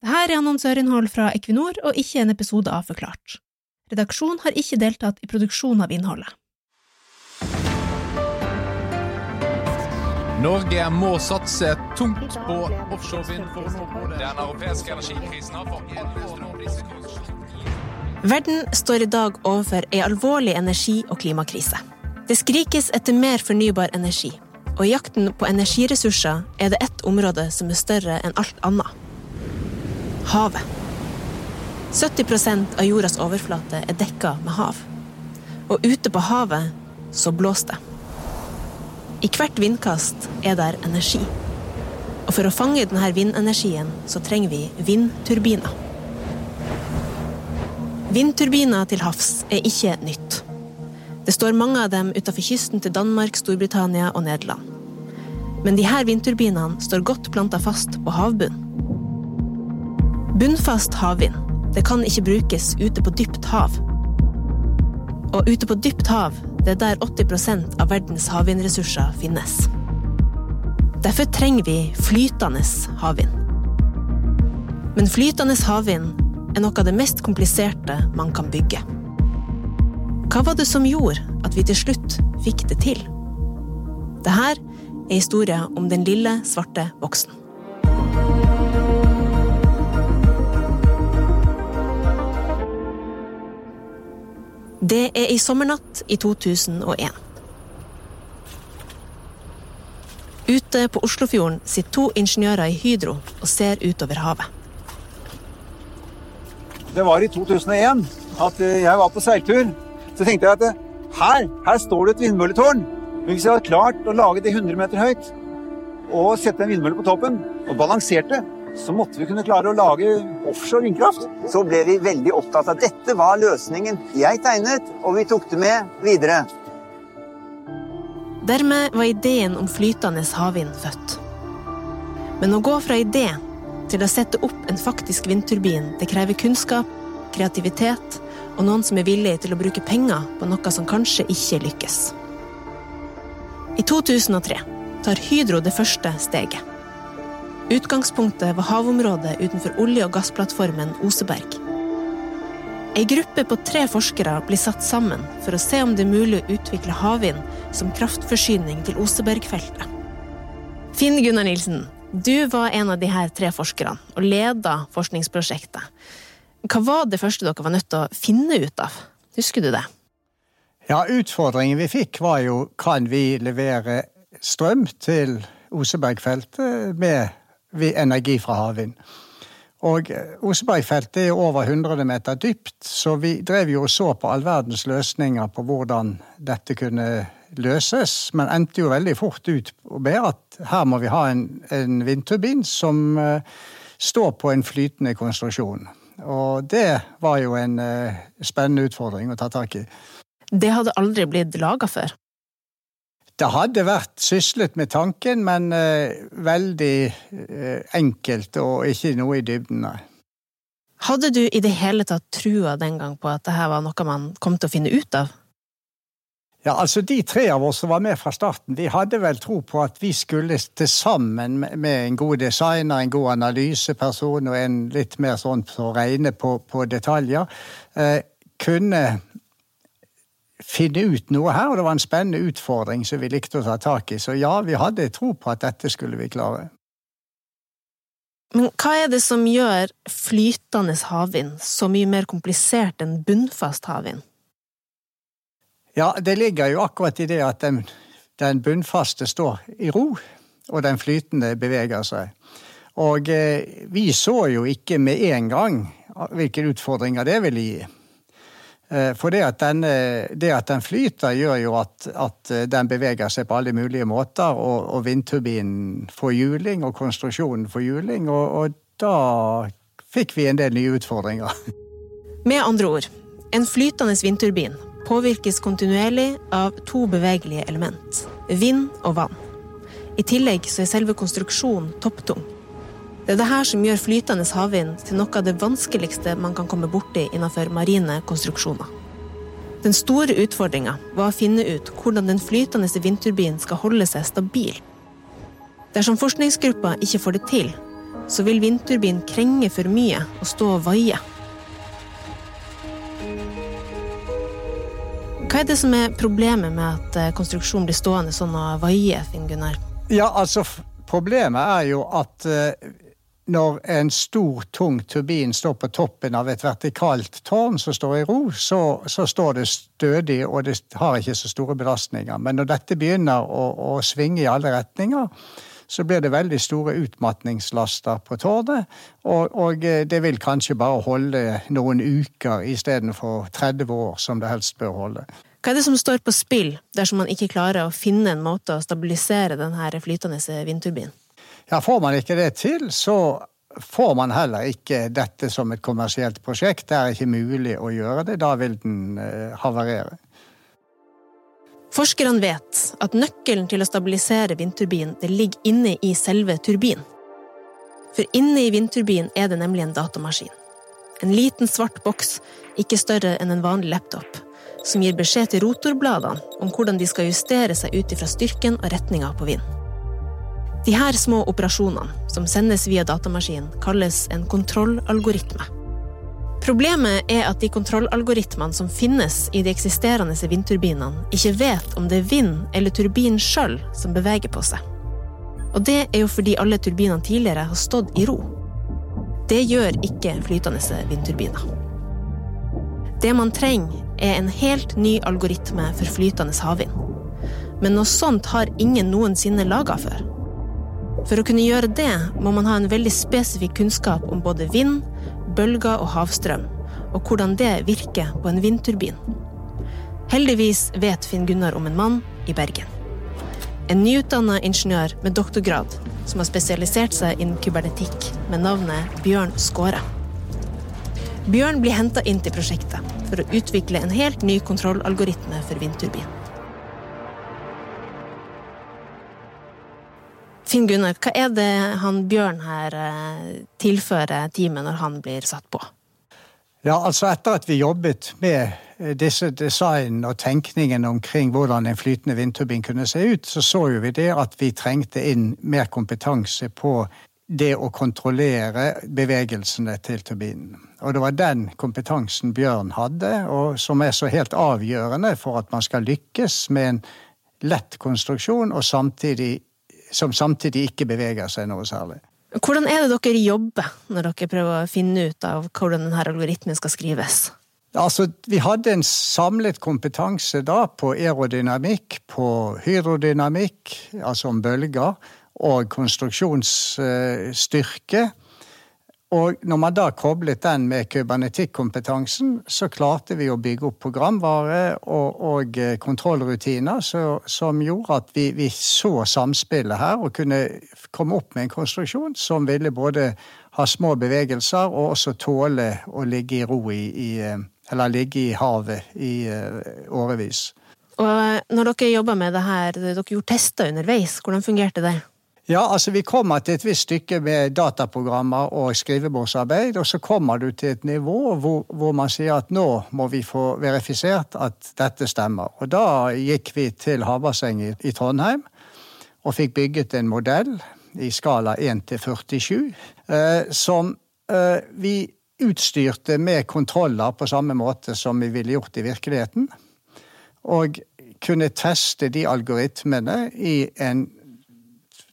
Dette er annonsørinnhold fra Equinor og ikke en episode av Forklart. Redaksjonen har ikke deltatt i produksjonen av innholdet. Norge må satse tungt på offshorevind for å nå den europeiske energikrisen har for Verden står i dag overfor ei alvorlig energi- og klimakrise. Det skrikes etter mer fornybar energi, og i jakten på energiressurser er det ett område som er større enn alt annet. Havet. 70% av jordas overflate er dekka med hav. Og ute på havet så blåser det. I hvert vindkast er der energi. Og for å fange denne vindenergien så trenger vi vindturbiner. Vindturbiner til havs er ikke nytt. Det står mange av dem utenfor kysten til Danmark, Storbritannia og Nederland. Men her vindturbinene står godt planta fast på havbunnen. Bunnfast havvind det kan ikke brukes ute på dypt hav. Og ute på dypt hav det er der 80% av verdens havvindressurser finnes. Derfor trenger vi flytende havvind. Men flytende havvind er noe av det mest kompliserte man kan bygge. Hva var det som gjorde at vi til slutt fikk det til? Dette er historien om den lille, svarte boksen. Det er i sommernatt i 2001. Ute på Oslofjorden sitter to ingeniører i Hydro og ser utover havet. Det var i 2001 at eh, jeg var på seiltur. Så tenkte jeg at eh, her, her står det et vindmølletårn. Men hvis jeg hadde klart å lage det 100 meter høyt og sette en vindmølle på toppen og balanserte, så måtte vi kunne klare å lage offshore vindkraft. Så ble vi veldig opptatt av at dette var løsningen jeg tegnet, og vi tok det med videre. Dermed var ideen om flytende havvind født. Men å gå fra idé til å sette opp en faktisk vindturbin, det krever kunnskap, kreativitet og noen som er villig til å bruke penger på noe som kanskje ikke lykkes. I 2003 tar Hydro det første steget. Utgangspunktet var havområdet utenfor olje- og gassplattformen Oseberg. Ei gruppe på tre forskere blir satt sammen for å se om det er mulig å utvikle havvind som kraftforsyning til Osebergfeltet. Finn Gunnar Nilsen, du var en av de her tre forskerne og leda forskningsprosjektet. Hva var det første dere var nødt til å finne ut av? Husker du det? Ja, Utfordringen vi fikk, var jo kan vi levere strøm til Osebergfeltet med energi fra havvind. Og eh, Osebergfeltet er over 100 meter dypt, så vi drev jo og så på all verdens løsninger på hvordan dette kunne løses, men endte jo veldig fort ut med at her må vi ha en, en vindturbin som uh, står på en flytende konstruksjon. Og det var jo en uh, spennende utfordring å ta tak i. Det hadde aldri blitt laga før? Det hadde vært syslet med tanken, men eh, veldig eh, enkelt og ikke noe i dybden, nei. Hadde du i det hele tatt trua den gang på at dette var noe man kom til å finne ut av? Ja, altså De tre av oss som var med fra starten, de hadde vel tro på at vi skulle til sammen med en god designer, en god analyseperson og en litt mer sånn som å regne på, på detaljer, eh, kunne finne ut noe her, og det var en spennende utfordring som vi likte å ta tak i. Så ja, vi hadde tro på at dette skulle vi klare. Men hva er det som gjør flytende havvind så mye mer komplisert enn bunnfast havvind? Ja, det ligger jo akkurat i det at den, den bunnfaste står i ro, og den flytende beveger seg. Og eh, vi så jo ikke med en gang hvilke utfordringer det ville gi. Eh, for det at, den, det at, den, flyter, gjør jo at, at, den beveger seg på alle mulige måter, og, og vindturbinen får hjuling, og konstruksjonen får hjuling, og, og, da fikk vi en del nye utfordringer. Med andre ord, en flytende vindturbin påvirkes kontinuerlig av to bevegelige element, vind og vann. I tillegg så er selve konstruksjonen topptung. Det er det her som gjør flytende havvind til noe av det vanskeligste man kan komme borti innenfor marine konstruksjoner. Den store utfordringa var å finne ut hvordan den flytende vindturbinen skal holde seg stabil. Dersom forskningsgruppa ikke får det til, så vil vindturbinen krenge for mye og stå og vaie. Hva er det som er problemet med at eh, konstruksjonen blir stående sånn og vaie, Finn Gunnar? Ja, altså Problemet er jo at uh, når en stor, tung turbin står på toppen av et vertikalt tårn som står i ro, så, så, står det stødig, og det har ikke så store belastninger. Men når dette begynner å, å svinge i alle retninger, så blir det veldig store utmatningslaster på tårnet. Og, og, eh, det vil kanskje bare holde noen uker istedenfor 30 år, som det helst bør holde. Hva er det som står på spill dersom man ikke klarer å finne en måte å stabilisere denne flytende vindturbinen? Ja, Får man ikke det til, så får man heller ikke dette som et kommersielt prosjekt. Det er ikke mulig å gjøre det. Da vil den uh, havarere. Forskerne vet at nøkkelen til å stabilisere vindturbinen ligger inne i selve turbinen. For inne i vindturbinen er det nemlig en datamaskin. En liten svart boks, ikke større enn en vanlig laptop som gir beskjed til rotorbladene om hvordan de skal justere seg ut ifra styrken og retninga på vind. De her små operasjonene, som sendes via datamaskinen, kalles en kontrollalgoritme. Problemet er at de kontrollalgoritmene som finnes i de eksisterende vindturbinene, ikke vet om det er vind eller turbinen sjøl som beveger på seg. Og det er jo fordi alle turbinene tidligere har stått i ro. Det gjør ikke flytende vindturbiner. Det man trenger, er en helt ny algoritme for flytende havvind. Men noe sånt har ingen noensinne laga før. For å kunne gjøre det må man ha en veldig spesifikk kunnskap om både vind, bølger og havstrøm, og hvordan det virker på en vindturbin. Heldigvis vet Finn Gunnar om en mann i Bergen. En nyutdanna ingeniør med doktorgrad som har spesialisert seg innen kybernetikk med navnet Bjørn Skåre. Bjørn blir henta inn til prosjektet for å utvikle en helt ny kontrollalgoritme for vindturbin. Finn Gunnar, hva er det han Bjørn her eh, tilfører teamet når han blir satt på? Ja, altså Etter at vi jobbet med eh, disse design og tenkningen omkring hvordan en flytende vindturbin kunne se ut, så så jo vi det at vi trengte inn mer kompetanse på det å kontrollere bevegelsene til turbinen. Og det var den kompetansen Bjørn hadde, og som er så helt avgjørende for at man skal lykkes med en lett konstruksjon, og samtidig, som samtidig ikke beveger seg noe særlig. Hvordan er det dere jobber når dere prøver å finne ut av hvordan denne algoritmen skal skrives? Altså, Vi hadde en samlet kompetanse da på aerodynamikk, på hydrodynamikk, altså om bølger, og konstruksjonsstyrke. Og når man da koblet den med kybernetikkompetansen, så klarte vi å bygge opp programvare og, og kontrollrutiner så, som gjorde at vi, vi, så samspillet her og kunne komme opp med en konstruksjon som ville både ha små bevegelser og også tåle å ligge i ro i, i eller ligge i havet i uh, årevis. Og når dere jobba med det her, dere gjorde tester underveis, hvordan fungerte det? Ja, altså Vi kommer til et visst stykke med dataprogrammer og skrivebordsarbeid, og så kommer du til et nivå hvor, hvor, man sier at nå må vi få verifisert at dette stemmer. Og Da gikk vi til havbassenget i Trondheim og fikk bygget en modell i skala 1 til 47, eh, som eh, vi utstyrte med kontroller på samme måte som vi ville gjort i virkeligheten. Og kunne teste de algoritmene i en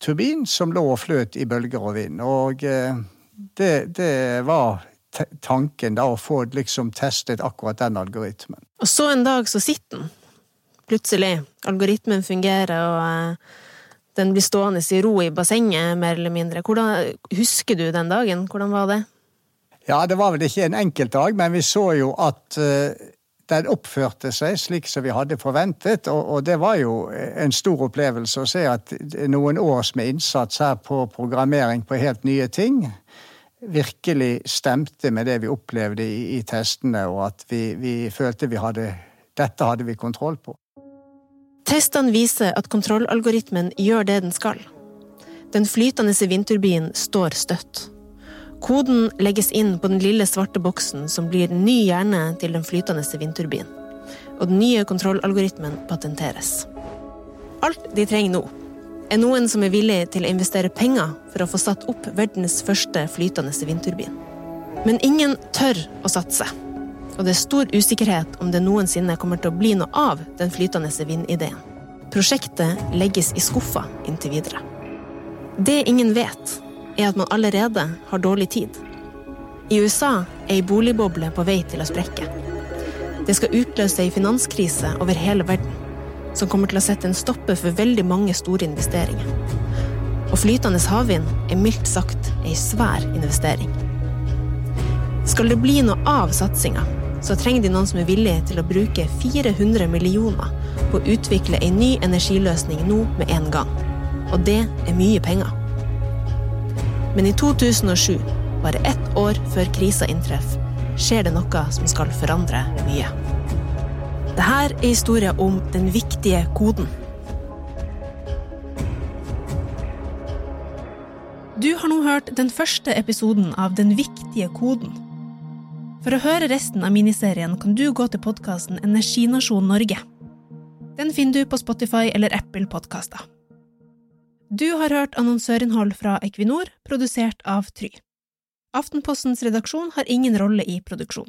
turbin som lå og fløt i bølger og vind. Og eh, det, det var tanken, da, å få liksom testet akkurat den algoritmen. Og så en dag så sitter den. Plutselig. Algoritmen fungerer, og eh, den blir stående i ro i bassenget, mer eller mindre. Hvordan, husker du den dagen? Hvordan var det? Ja, det var vel ikke en enkelt dag, men vi så jo at uh, den oppførte seg slik som vi hadde forventet, og, og, det var jo en stor opplevelse å se at noen års med innsats her på programmering på helt nye ting virkelig stemte med det vi opplevde i, i testene, og at vi, vi følte vi hadde Dette hadde vi kontroll på. Testene viser at kontrollalgoritmen gjør det den skal. Den flytende vindturbinen står støtt. Koden legges inn på den lille svarte boksen som blir ny hjerne til den flytende vindturbinen. Og den nye kontrollalgoritmen patenteres. Alt de trenger nå, er noen som er villig til å investere penger for å få satt opp verdens første flytende vindturbin. Men ingen tør å satse, og det er stor usikkerhet om det noensinne kommer til å bli noe av den flytende vindideen. Prosjektet legges i skuffa inntil videre. Det ingen vet, er at man allerede har dårlig tid. I USA er ei boligboble på vei til å sprekke. Det skal utløse ei finanskrise over hele verden som kommer til å sette en stopper for veldig mange store investeringer. Og flytende havvind er mildt sagt ei svær investering. Skal det bli noe av satsinga, så trenger de noen som er villig til å bruke 400 millioner på å utvikle ei ny energiløsning nå med en gang. Og det er mye penger. Men i 2007, bare ett år før krisa inntreffer, skjer det noe som skal forandre mye. Dette er historien om den viktige koden. Du har nå hørt den første episoden av Den viktige koden. For å høre resten av miniserien kan du gå til podkasten Energinasjon Norge. Den finner du på Spotify eller Apple Podkaster. Du har hørt annonsørinnhold fra Equinor, produsert av Try. Aftenpostens redaksjon har ingen rolle i produksjon.